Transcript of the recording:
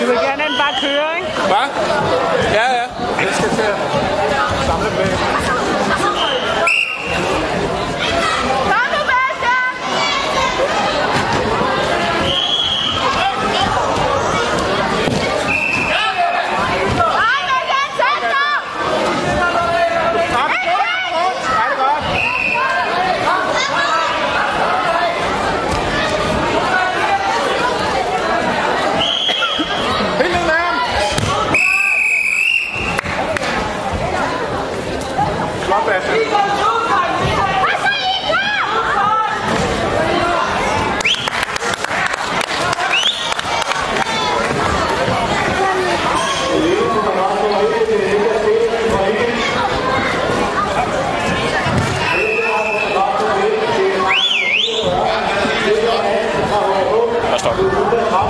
Du vil gerne bare køre, ikke? Hvad? Ja, ja. Jeg skal til at samle med. Gracias.